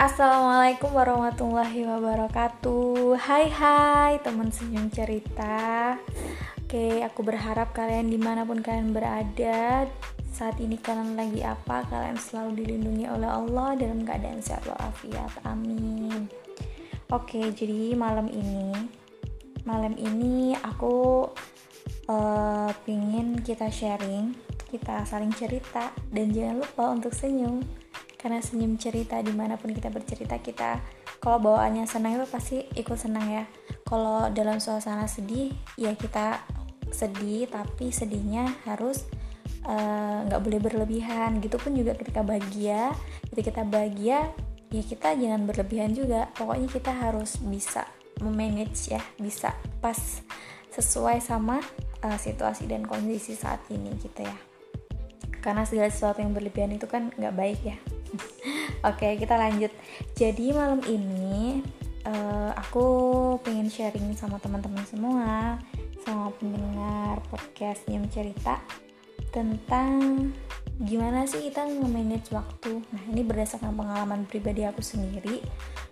Assalamualaikum warahmatullahi wabarakatuh. Hai hai teman senyum cerita. Oke aku berharap kalian di mana pun kalian berada Saat ini kalian lagi apa Kalian selalu dilindungi oleh Allah Dalam keadaan sehat walafiat. Amin. Oke jadi malam ini Malam ini aku uh, Pingin kita sharing Kita saling cerita. Dan jangan lupa untuk senyum karena senyum cerita di mana pun kita bercerita kita kalau bawaannya senang itu pasti ikut senang ya. Kalau dalam suasana sedih ya kita sedih tapi sedihnya harus eh, nggak uh, boleh berlebihan. Gitu pun juga ketika bahagia ketika kita bahagia ya kita jangan berlebihan juga. Pokoknya kita harus bisa memanage ya bisa pas sesuai sama uh, situasi dan kondisi saat ini gitu ya. Karena segala sesuatu yang berlebihan itu kan nggak baik ya Oke, kita lanjut. Jadi malam ini uh, aku pengen sharing sama teman-teman semua, sama pendengar podcast yang Cerita tentang gimana sih kita nge-manage waktu. Nah, ini berdasarkan pengalaman pribadi aku sendiri.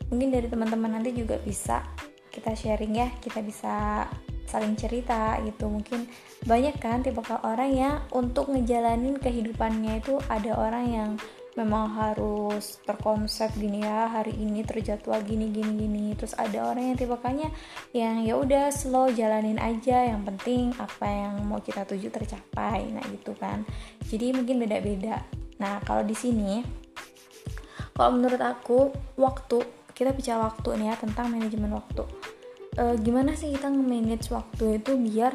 Mungkin dari teman-teman nanti juga bisa kita sharing ya, kita bisa saling cerita gitu mungkin banyak kan tipe orang yang untuk ngejalanin kehidupannya itu ada orang yang memang harus terkonsep gini ya hari ini terjadwal gini gini gini. Terus ada orang yang tipe-tipenya yang ya udah slow jalanin aja. Yang penting apa yang mau kita tuju tercapai. Nah gitu kan. Jadi mungkin beda-beda. Nah kalau di sini kalau menurut aku waktu kita bicara waktu nih ya tentang manajemen waktu. E, gimana sih kita nge-manage waktu itu biar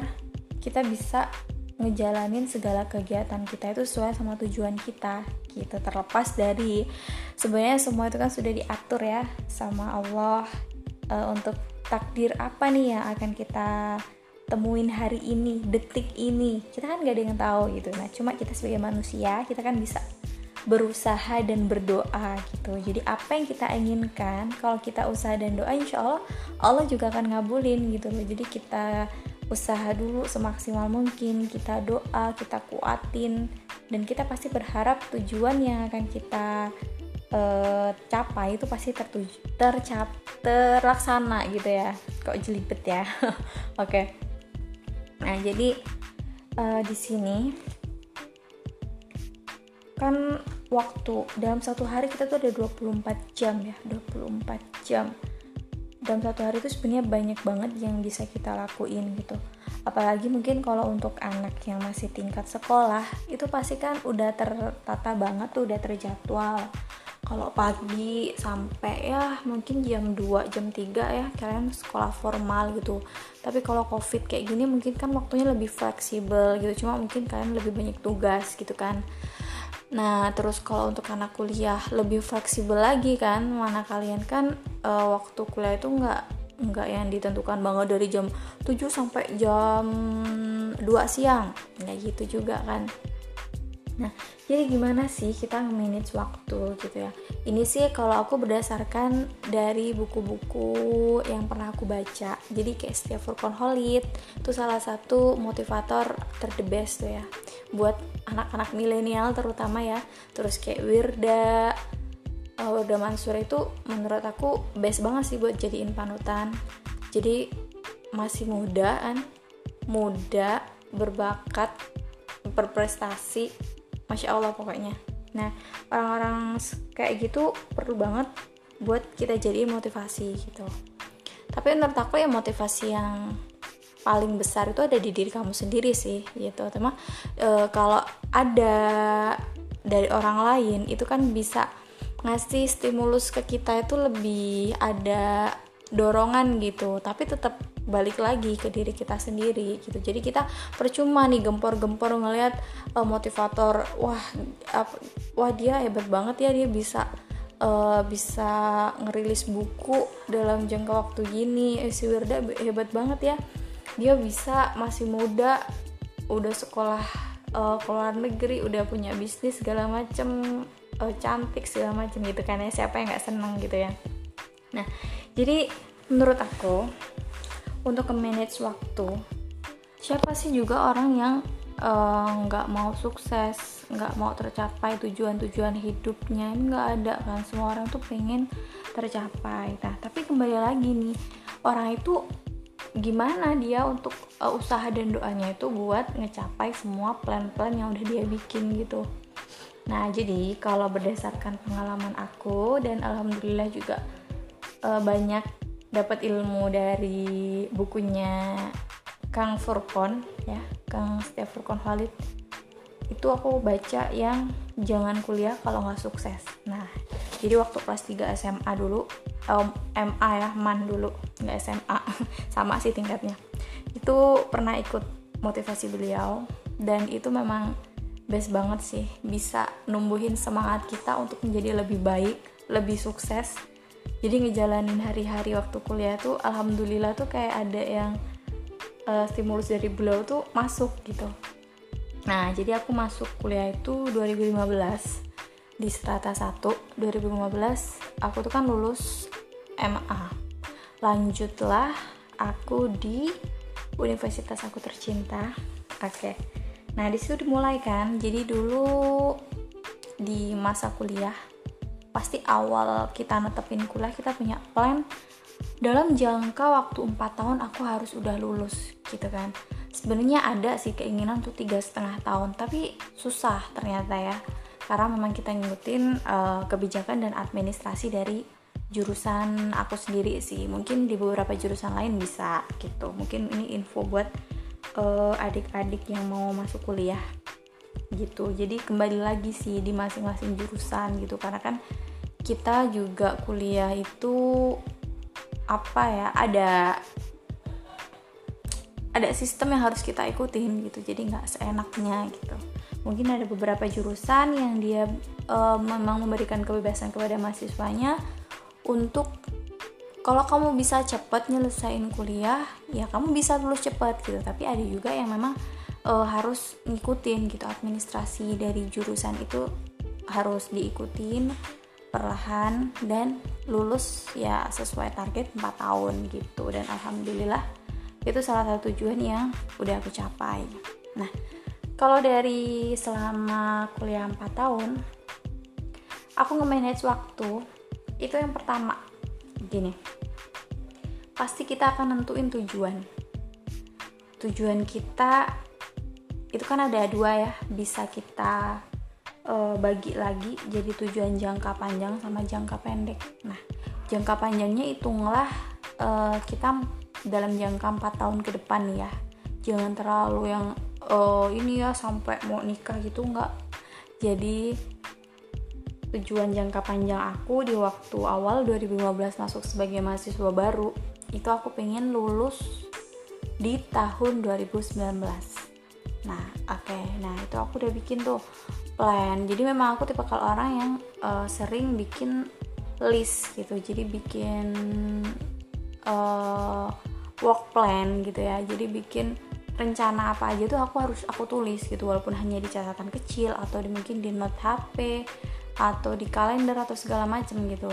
kita bisa ngejalanin segala kegiatan kita itu sesuai sama tujuan kita gitu. Terlepas dari sebenarnya semua itu kan sudah diatur ya sama Allah uh, untuk takdir apa nih yang akan kita temuin hari ini detik ini. Kita kan gak ada yang tahu gitu. Nah cuma kita sebagai manusia kita kan bisa berusaha dan berdoa gitu. Jadi apa yang kita inginkan kalau kita usaha dan doa insya Allah Allah juga akan ngabulin gitu loh. Jadi kita usaha dulu semaksimal mungkin. Kita doa kita kuatin. Dan kita pasti berharap tujuan yang akan kita uh, capai itu pasti tertuju tercap terlaksana gitu ya. Kok jelibet ya? Oke. Okay. nah jadi uh, di sini kan waktu dalam satu hari kita tuh ada 24 jam ya 24 jam dalam satu hari itu sebenarnya banyak banget yang bisa kita lakuin gitu. Apalagi mungkin kalau untuk anak yang masih tingkat sekolah itu pasti kan udah tertata banget tuh udah terjadwal. Kalau pagi sampai ya mungkin jam 2 jam 3 ya kalian sekolah formal gitu. Tapi kalau covid kayak gini mungkin kan waktunya lebih fleksibel gitu. Cuma mungkin kalian lebih banyak tugas gitu kan Nah, terus kalau untuk anak kuliah lebih fleksibel lagi kan, mana kalian kan uh, waktu kuliah itu nggak nggak yang ditentukan banget dari jam 7 sampai jam 2 siang, nggak gitu juga kan. Nah, jadi gimana sih kita manage waktu gitu ya? Ini sih kalau aku berdasarkan dari buku-buku yang pernah aku baca. Jadi kayak Steve Workaholic itu salah satu motivator ter tuh ya. Buat anak-anak milenial terutama ya. Terus kayak Wirda, uh, Wirda Mansur itu menurut aku best banget sih buat jadiin panutan. Jadi masih muda kan, muda, berbakat, berprestasi masya allah pokoknya. Nah orang-orang kayak gitu perlu banget buat kita jadi motivasi gitu. Tapi menurut aku ya motivasi yang paling besar itu ada di diri kamu sendiri sih gitu. Tema e, kalau ada dari orang lain itu kan bisa ngasih stimulus ke kita itu lebih ada dorongan gitu tapi tetap balik lagi ke diri kita sendiri gitu. Jadi kita percuma nih gempor-gempor ngelihat uh, motivator wah ap, wah dia hebat banget ya dia bisa uh, bisa ngerilis buku dalam jangka waktu gini. Eh, si Wirda hebat banget ya. Dia bisa masih muda udah sekolah uh, ke luar negeri udah punya bisnis segala macem uh, cantik segala macem gitu kan ya. Siapa yang nggak seneng gitu ya nah jadi menurut aku untuk ke manage waktu siapa sih juga orang yang nggak uh, mau sukses nggak mau tercapai tujuan-tujuan hidupnya? Ini nggak ada kan? Semua orang tuh pengen tercapai. Nah tapi kembali lagi nih orang itu gimana dia untuk uh, usaha dan doanya itu buat ngecapai semua plan-plan yang udah dia bikin gitu. Nah jadi kalau berdasarkan pengalaman aku dan alhamdulillah juga uh, banyak dapat ilmu dari bukunya Kang Furkon ya Kang Steve Furkon Khalid. Itu aku baca yang jangan kuliah kalau nggak sukses. Nah jadi waktu kelas 3 SMA dulu um, MA ya man dulu nggak SMA sama sih tingkatnya. Itu pernah ikut motivasi beliau dan itu memang best banget sih bisa numbuhin semangat kita untuk menjadi lebih baik lebih sukses jadi ngejalanin hari-hari waktu kuliah tuh alhamdulillah tuh kayak ada yang uh, stimulus dari beliau tuh masuk gitu. Nah jadi aku masuk kuliah itu 2015 di strata 1 2015 aku tuh kan lulus MA lanjutlah aku di universitas aku tercinta. Oke. Okay. nah di situ dimulai kan. Jadi dulu di masa kuliah pasti awal kita netepin kuliah kita punya plan. Dalam jangka waktu 4 tahun aku harus udah lulus gitu kan. Sebenarnya ada sih keinginan untuk tiga setengah tahun tapi susah ternyata ya. Karena memang kita ngikutin uh, kebijakan dan administrasi dari jurusan aku sendiri sih. Mungkin di beberapa jurusan lain bisa gitu. Mungkin ini info buat uh, adik-adik yang mau masuk kuliah gitu. Jadi kembali lagi sih di masing-masing jurusan gitu. Karena kan kita juga kuliah itu apa ya ada ada sistem yang harus kita ikutin gitu jadi nggak seenaknya gitu. Mungkin ada beberapa jurusan yang dia uh, memang memberikan kebebasan kepada mahasiswanya untuk kalau kamu bisa cepat nyelesain kuliah ya kamu bisa lulus cepat gitu. Tapi ada juga yang memang uh, harus ngikutin gitu administrasi dari jurusan itu harus diikutin perlahan dan lulus ya sesuai target 4 tahun gitu. Dan alhamdulillah itu salah satu tujuan yang udah aku capai. Nah kalau dari selama kuliah 4 tahun aku nge-manage waktu itu yang pertama. Gini pasti kita akan nentuin tujuan. Tujuan kita itu kan ada dua ya bisa kita uh, bagi lagi jadi tujuan jangka panjang sama jangka pendek. Nah, jangka panjangnya hitunglah uh, kita dalam jangka 4 tahun ke depan ya. Jangan terlalu yang uh, ini ya sampai mau nikah gitu enggak. Jadi tujuan jangka panjang aku di waktu awal 2015 masuk sebagai mahasiswa baru itu aku pengen lulus di tahun 2019 nah oke okay. nah itu aku udah bikin tuh plan. Jadi memang aku tipe kalau orang yang uh, sering bikin list gitu. Jadi bikin uh, work plan gitu ya. Jadi bikin rencana apa aja tuh aku harus aku tulis gitu. Walaupun hanya di catatan kecil atau di, mungkin di note HP atau di kalender atau segala macam gitu.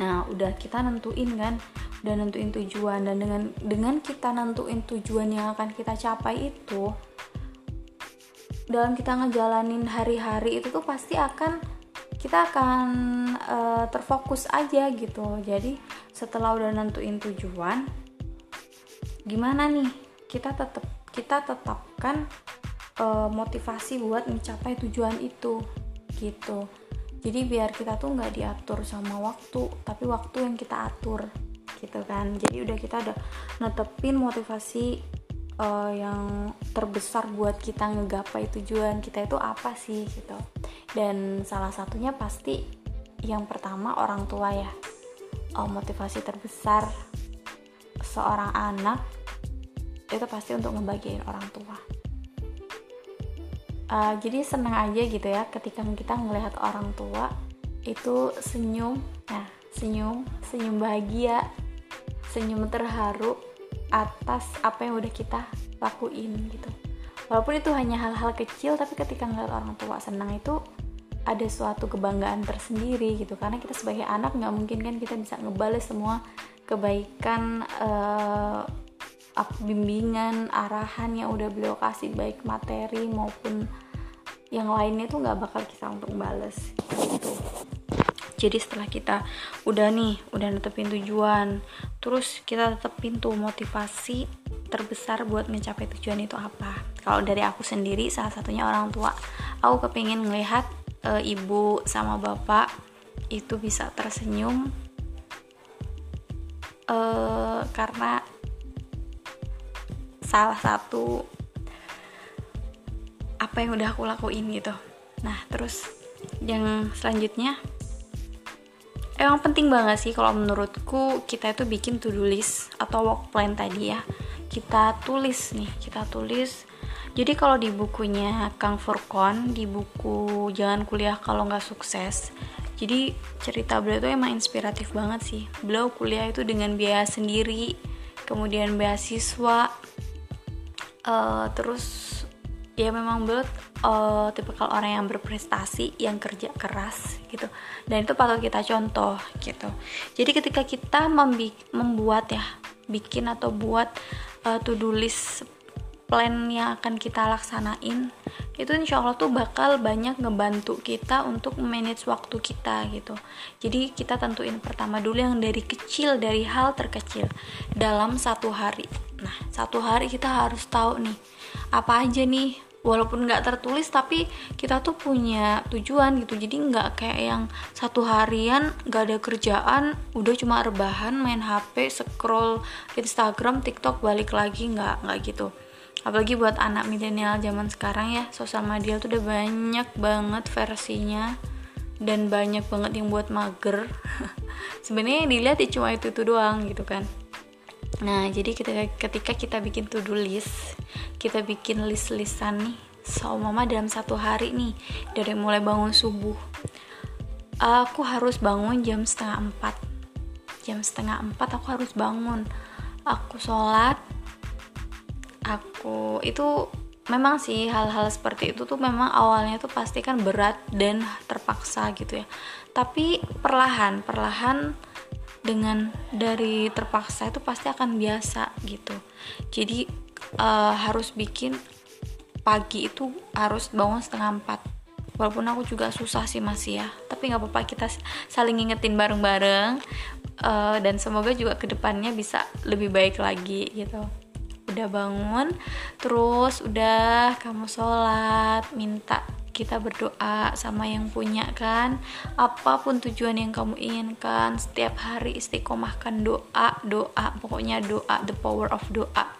Nah udah kita nentuin kan udah nentuin tujuan. Dan dengan dengan kita nentuin tujuan yang akan kita capai itu dalam kita ngejalanin hari-hari itu tuh pasti akan kita akan uh, terfokus aja gitu. Jadi setelah udah nentuin tujuan gimana nih? Kita tetap kita tetapkan uh, motivasi buat mencapai tujuan itu gitu. Jadi biar kita tuh nggak diatur sama waktu tapi waktu yang kita atur gitu kan. Jadi udah kita udah netepin motivasi uh, yang terbesar buat kita ngegapai tujuan kita itu apa sih gitu. Dan salah satunya pasti yang pertama orang tua ya. Uh, motivasi terbesar seorang anak itu pasti untuk ngebagiin orang tua. Uh, jadi senang aja gitu ya ketika kita ngelihat orang tua itu senyum. Nah senyum senyum bahagia senyum terharu atas apa yang udah kita lakuin gitu. Walaupun itu hanya hal-hal kecil tapi ketika ngeliat orang tua senang itu ada suatu kebanggaan tersendiri gitu. Karena kita sebagai anak nggak mungkin kan kita bisa ngebales semua kebaikan uh, bimbingan arahan yang udah beliau kasih baik materi maupun yang lainnya tuh nggak bakal kita untuk bales gitu jadi setelah kita udah nih udah netepin tujuan terus kita tetepin tuh motivasi terbesar buat mencapai tujuan itu apa. Kalau dari aku sendiri salah satunya orang tua. Aku kepingin ngelihat e, ibu sama bapak itu bisa tersenyum e, karena salah satu apa yang udah aku lakuin gitu. Nah terus yang selanjutnya emang penting banget sih kalau menurutku kita itu bikin to-do list atau work plan tadi ya. Kita tulis nih kita tulis. Jadi kalau di bukunya Kang Furkon di buku Jangan Kuliah Kalau Nggak Sukses jadi cerita beliau itu emang inspiratif banget sih. Beliau kuliah itu dengan biaya sendiri kemudian beasiswa uh, terus ya memang beliau uh, tipikal orang yang berprestasi yang kerja keras gitu. Dan itu patut kita contoh gitu. Jadi ketika kita membuat ya bikin atau buat uh, to-do list plan yang akan kita laksanain itu insya Allah tuh bakal banyak ngebantu kita untuk manage waktu kita gitu. Jadi kita tentuin pertama dulu yang dari kecil dari hal terkecil dalam satu hari. Nah satu hari kita harus tahu nih apa aja nih walaupun nggak tertulis tapi kita tuh punya tujuan gitu. Jadi nggak kayak yang satu harian nggak ada kerjaan udah cuma rebahan main HP scroll Instagram TikTok balik lagi nggak nggak gitu. Apalagi buat anak milenial zaman sekarang ya sosial media tuh udah banyak banget versinya dan banyak banget yang buat mager. Sebenarnya dilihat ya cuma itu tuh doang gitu kan Nah, jadi ketika, ketika kita bikin to-do list, kita bikin list-listan nih, so mama dalam satu hari nih, dari mulai bangun subuh, aku harus bangun jam setengah empat. Jam setengah empat aku harus bangun. Aku sholat, aku itu memang sih hal-hal seperti itu tuh memang awalnya tuh pasti kan berat dan terpaksa gitu ya. Tapi perlahan, perlahan dengan dari terpaksa itu pasti akan biasa gitu. Jadi uh, harus bikin pagi itu harus bangun setengah empat. Walaupun aku juga susah sih masih ya. Tapi nggak apa-apa kita saling ngingetin bareng-bareng uh, dan semoga juga ke depannya bisa lebih baik lagi gitu. Udah bangun terus udah kamu sholat minta kita berdoa sama yang punya kan? Apa pun tujuan yang kamu inginkan setiap hari istiqomahkan doa doa pokoknya doa the power of doa.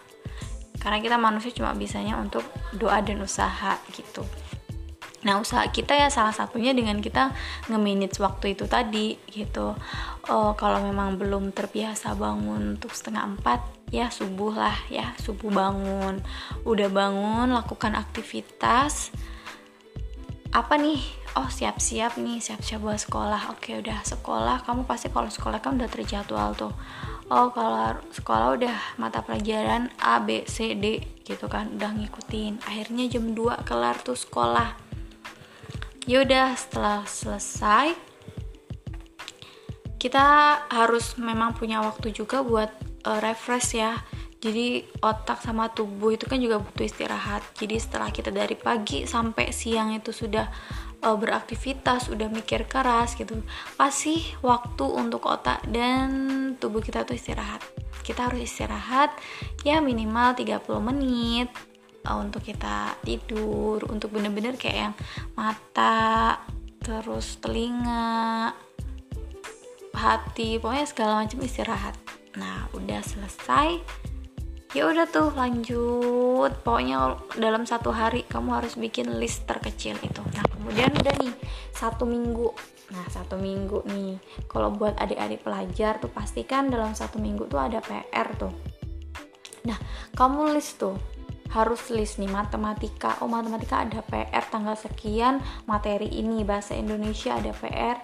Karena kita manusia cuma bisanya untuk doa dan usaha gitu. Nah usaha kita ya salah satunya dengan kita nge-manage waktu itu tadi gitu. Uh, Kalau memang belum terbiasa bangun untuk setengah empat ya subuh lah ya. Subuh bangun. Udah bangun lakukan aktivitas apa nih? Oh siap-siap nih siap-siap buat sekolah. Oke udah sekolah. Kamu pasti kalau sekolah kan udah terjadwal tuh. Oh kalau sekolah udah mata pelajaran A B C D gitu kan. Udah ngikutin. Akhirnya jam 2 kelar tuh sekolah. Yaudah setelah selesai kita harus memang punya waktu juga buat uh, refresh ya jadi otak sama tubuh itu kan juga butuh istirahat. Jadi setelah kita dari pagi sampai siang itu sudah uh, beraktivitas udah mikir keras gitu kasih waktu untuk otak dan tubuh kita tuh istirahat. Kita harus istirahat ya minimal 30 menit uh, untuk kita tidur untuk bener-bener kayak yang mata terus telinga hati pokoknya segala macam istirahat. Nah udah selesai ya udah tuh lanjut. Pokoknya dalam satu hari kamu harus bikin list terkecil itu. Nah kemudian udah nih satu minggu. Nah satu minggu nih. Kalau buat adik-adik pelajar tuh pastikan dalam satu minggu tuh ada PR tuh. Nah kamu list tuh. Harus list nih matematika. Oh matematika ada PR tanggal sekian materi ini. Bahasa Indonesia ada PR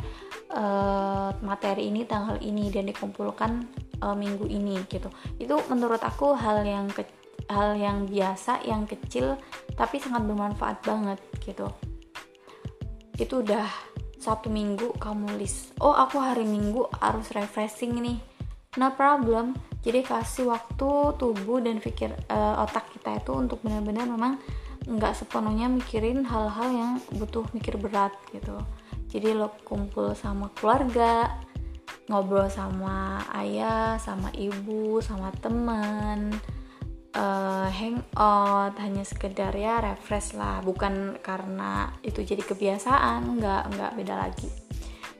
uh, materi ini tanggal ini dan dikumpulkan uh, minggu ini gitu. Itu menurut aku hal yang hal yang biasa yang kecil tapi sangat bermanfaat banget gitu. Itu udah satu minggu kamu list. Oh aku hari minggu harus refreshing nih. No problem. Jadi kasih waktu tubuh dan pikir uh, otak kita itu untuk benar-benar memang nggak sepenuhnya mikirin hal-hal yang butuh mikir berat gitu jadi lo kumpul sama keluarga ngobrol sama ayah sama ibu sama teman uh, hangout hanya sekedar ya refresh lah. Bukan karena itu jadi kebiasaan nggak nggak beda lagi.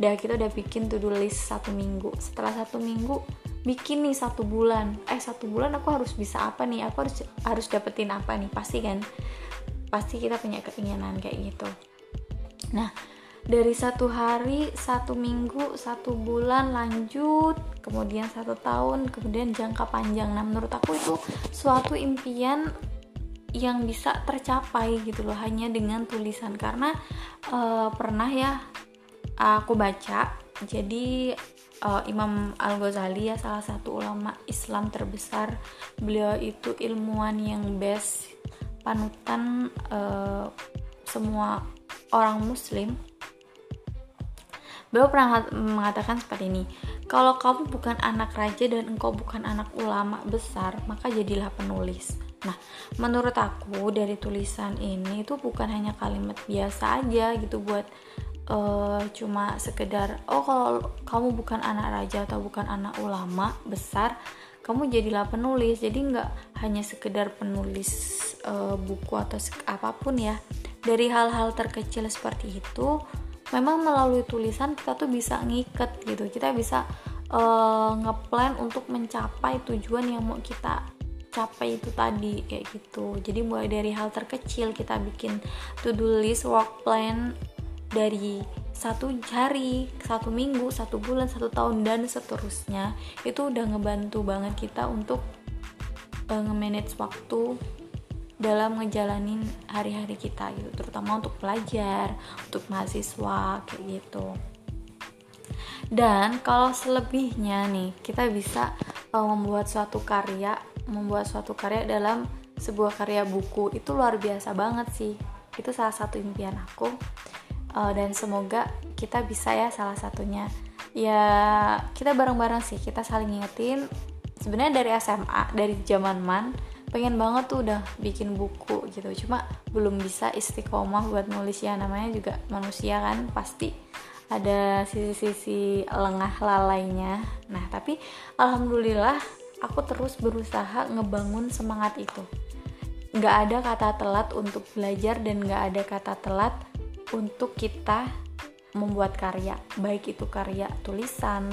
Udah kita udah bikin to do list satu minggu. Setelah satu minggu bikin nih satu bulan. Eh satu bulan aku harus bisa apa nih? Aku harus harus dapetin apa nih? Pasti kan? Pasti kita punya keinginan kayak gitu. Nah dari satu hari satu minggu satu bulan lanjut kemudian satu tahun kemudian jangka panjang. Nah menurut aku itu suatu impian yang bisa tercapai gitu loh hanya dengan tulisan. Karena uh, pernah ya aku baca jadi uh, Imam Al Ghazali ya salah satu ulama Islam terbesar beliau itu ilmuwan yang best panutan uh, semua orang Muslim beliau pernah mengatakan seperti ini kalau kamu bukan anak raja dan engkau bukan anak ulama besar maka jadilah penulis. Nah, menurut aku dari tulisan ini itu bukan hanya kalimat biasa aja gitu buat uh, cuma sekedar oh kalau kamu bukan anak raja atau bukan anak ulama besar kamu jadilah penulis. Jadi nggak hanya sekedar penulis uh, buku atau apa pun ya. Dari hal-hal terkecil seperti itu memang melalui tulisan kita tuh bisa ngiket gitu. Kita bisa uh, ngeplan untuk mencapai tujuan yang mau kita capai itu tadi kayak gitu. Jadi mulai dari hal terkecil kita bikin to do list work plan dari satu hari, satu minggu, satu bulan, satu tahun dan seterusnya. Itu udah ngebantu banget kita untuk uh, nge-manage waktu dalam ngejalanin hari-hari kita gitu terutama untuk pelajar, untuk mahasiswa kayak gitu. Dan kalau selebihnya nih kita bisa uh, membuat suatu karya, membuat suatu karya dalam sebuah karya buku itu luar biasa banget sih. Itu salah satu impian aku uh, dan semoga kita bisa ya salah satunya ya kita bareng-bareng sih kita saling ngingetin sebenarnya dari SMA dari zaman man pengen banget tuh udah bikin buku gitu. Cuma belum bisa istiqomah buat nulis. Ya namanya juga manusia kan pasti ada sisi-sisi lengah lalainya. Nah tapi alhamdulillah aku terus berusaha ngebangun semangat itu. Nggak ada kata telat untuk belajar dan nggak ada kata telat untuk kita membuat karya. Baik itu karya tulisan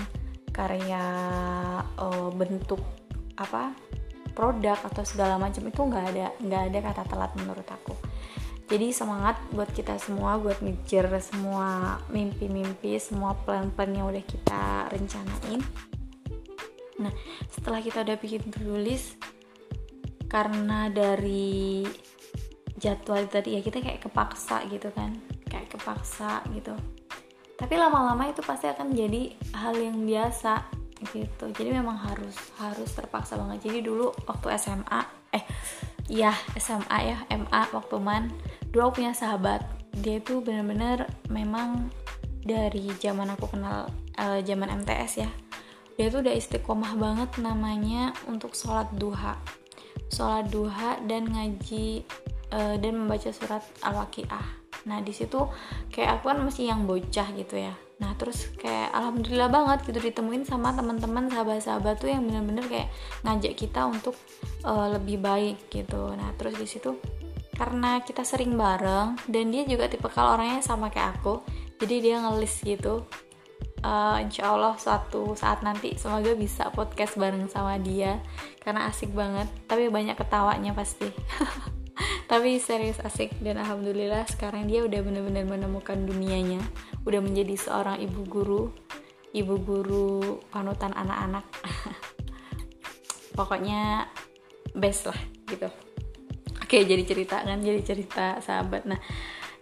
karya uh, bentuk apa produk atau segala macam itu nggak ada nggak ada kata telat menurut aku. Jadi semangat buat kita semua buat ngejar semua mimpi-mimpi semua plan-plan yang udah kita rencanain. Nah setelah kita udah bikin tulis karena dari jadwal tadi ya kita kayak kepaksa gitu kan kayak kepaksa gitu. Tapi lama-lama itu pasti akan jadi hal yang biasa gitu. Jadi memang harus harus terpaksa banget. Jadi dulu waktu SMA eh ya SMA ya MA waktu man dulu aku punya sahabat. Dia itu benar-benar memang dari zaman aku kenal uh, zaman MTS ya dia tuh udah istiqomah banget namanya untuk sholat duha. Sholat duha dan ngaji uh, dan membaca surat al-waqiah. Nah di situ kayak aku kan masih yang bocah gitu ya nah terus kayak alhamdulillah banget gitu ditemuin sama teman-teman sahabat-sahabat tuh yang bener-bener kayak ngajak kita untuk uh, lebih baik gitu. Nah terus di situ karena kita sering bareng dan dia juga tipe kalau orangnya sama kayak aku jadi dia ngelis gitu uh, insya Allah suatu saat nanti semoga bisa podcast bareng sama dia karena asik banget tapi banyak ketawanya pasti. Tapi serius asik dan alhamdulillah sekarang dia udah bener-bener menemukan dunianya udah menjadi seorang ibu guru ibu guru panutan anak-anak. Pokoknya best lah gitu. Oke jadi cerita kan jadi cerita sahabat. Nah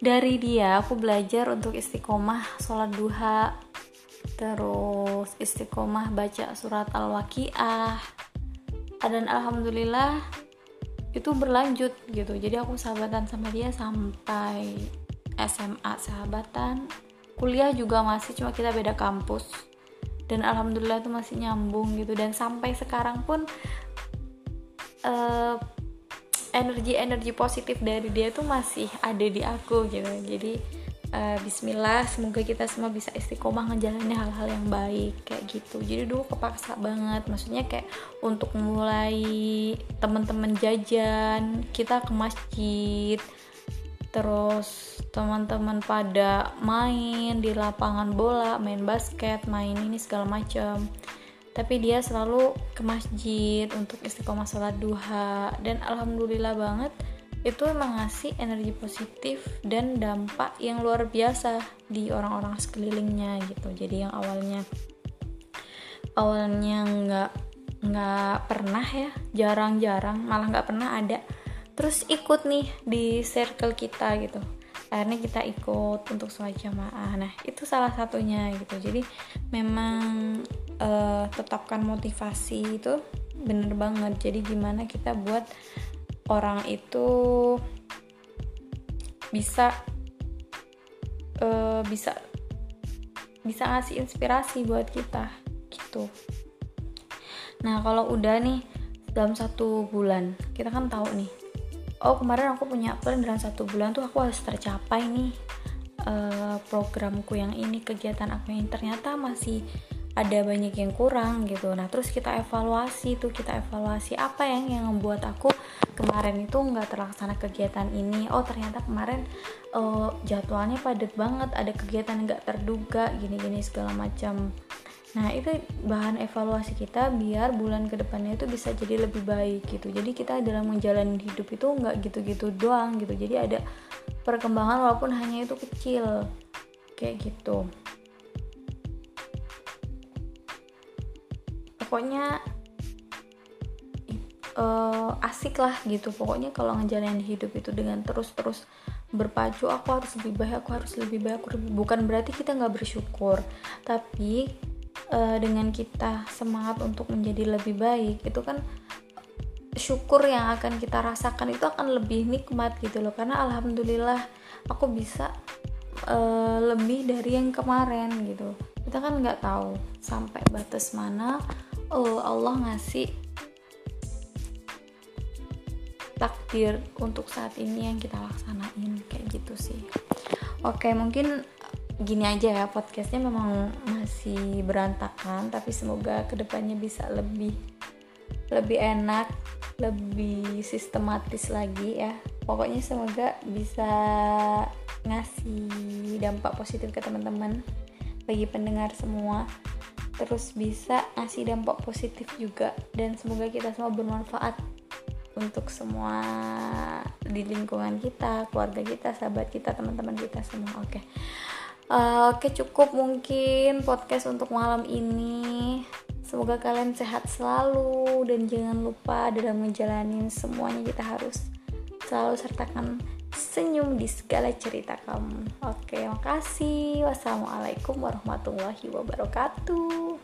dari dia aku belajar untuk istiqomah sholat duha terus istiqomah baca surat al-waqiah. Dan alhamdulillah itu berlanjut gitu. Jadi aku sahabatan sama dia sampai SMA sahabatan kuliah juga masih cuma kita beda kampus. Dan alhamdulillah tuh masih nyambung gitu. Dan sampai sekarang pun uh, energi energi positif dari dia tuh masih ada di aku gitu. Jadi uh, Bismillah semoga kita semua bisa istiqomah ngejalanin hal-hal yang baik kayak gitu. Jadi dulu kepaksa banget. Maksudnya kayak untuk mulai teman-teman jajan kita ke masjid terus teman-teman pada main di lapangan bola main basket main ini segala macam tapi dia selalu ke masjid untuk istiqomah sholat duha. Dan alhamdulillah banget itu emang ngasih energi positif dan dampak yang luar biasa di orang-orang sekelilingnya gitu. Jadi yang awalnya awalnya nggak nggak pernah ya jarang-jarang malah nggak pernah ada terus ikut nih di circle kita gitu. Akhirnya kita ikut untuk sholat jamaah. Nah itu salah satunya gitu. Jadi memang uh, tetapkan motivasi itu bener banget. Jadi gimana kita buat orang itu bisa uh, bisa bisa ngasih inspirasi buat kita gitu. Nah kalau udah nih dalam satu bulan kita kan tahu nih oh kemarin aku punya plan dalam satu bulan tuh aku harus tercapai nih uh, programku yang ini kegiatan aku yang ternyata masih ada banyak yang kurang gitu. Nah terus kita evaluasi tuh kita evaluasi apa yang yang membuat aku kemarin itu nggak terlaksana kegiatan ini. Oh ternyata kemarin uh, jadwalnya padat banget ada kegiatan nggak terduga gini-gini segala macam Nah, itu bahan evaluasi kita biar bulan ke depannya itu bisa jadi lebih baik gitu. Jadi kita dalam menjalani hidup itu nggak gitu-gitu doang gitu. Jadi ada perkembangan walaupun hanya itu kecil. Kayak gitu. Pokoknya uh, asik lah gitu. Pokoknya kalau ngejalanin hidup itu dengan terus-terus berpacu aku harus lebih baik aku harus lebih baik bukan berarti kita nggak bersyukur tapi uh, dengan kita semangat untuk menjadi lebih baik itu kan syukur yang akan kita rasakan itu akan lebih nikmat gitu loh. Karena alhamdulillah aku bisa uh, lebih dari yang kemarin gitu. Kita kan nggak tahu sampai batas mana uh, Allah ngasih takdir untuk saat ini yang kita laksanain kayak gitu sih. Oke mungkin gini aja ya podcastnya memang masih berantakan tapi semoga ke depannya bisa lebih lebih enak lebih sistematis lagi ya pokoknya semoga bisa ngasih dampak positif ke teman-teman bagi pendengar semua terus bisa ngasih dampak positif juga dan semoga kita semua bermanfaat untuk semua di lingkungan kita, keluarga kita, sahabat kita, teman-teman kita semua. Oke. Okay. Uh, Oke cukup mungkin podcast untuk malam ini. Semoga kalian sehat selalu Dan jangan lupa dalam menjalani semuanya kita harus Selalu sertakan senyum di segala cerita kamu. Oke makasih. Wassalamualaikum warahmatullahi wabarakatuh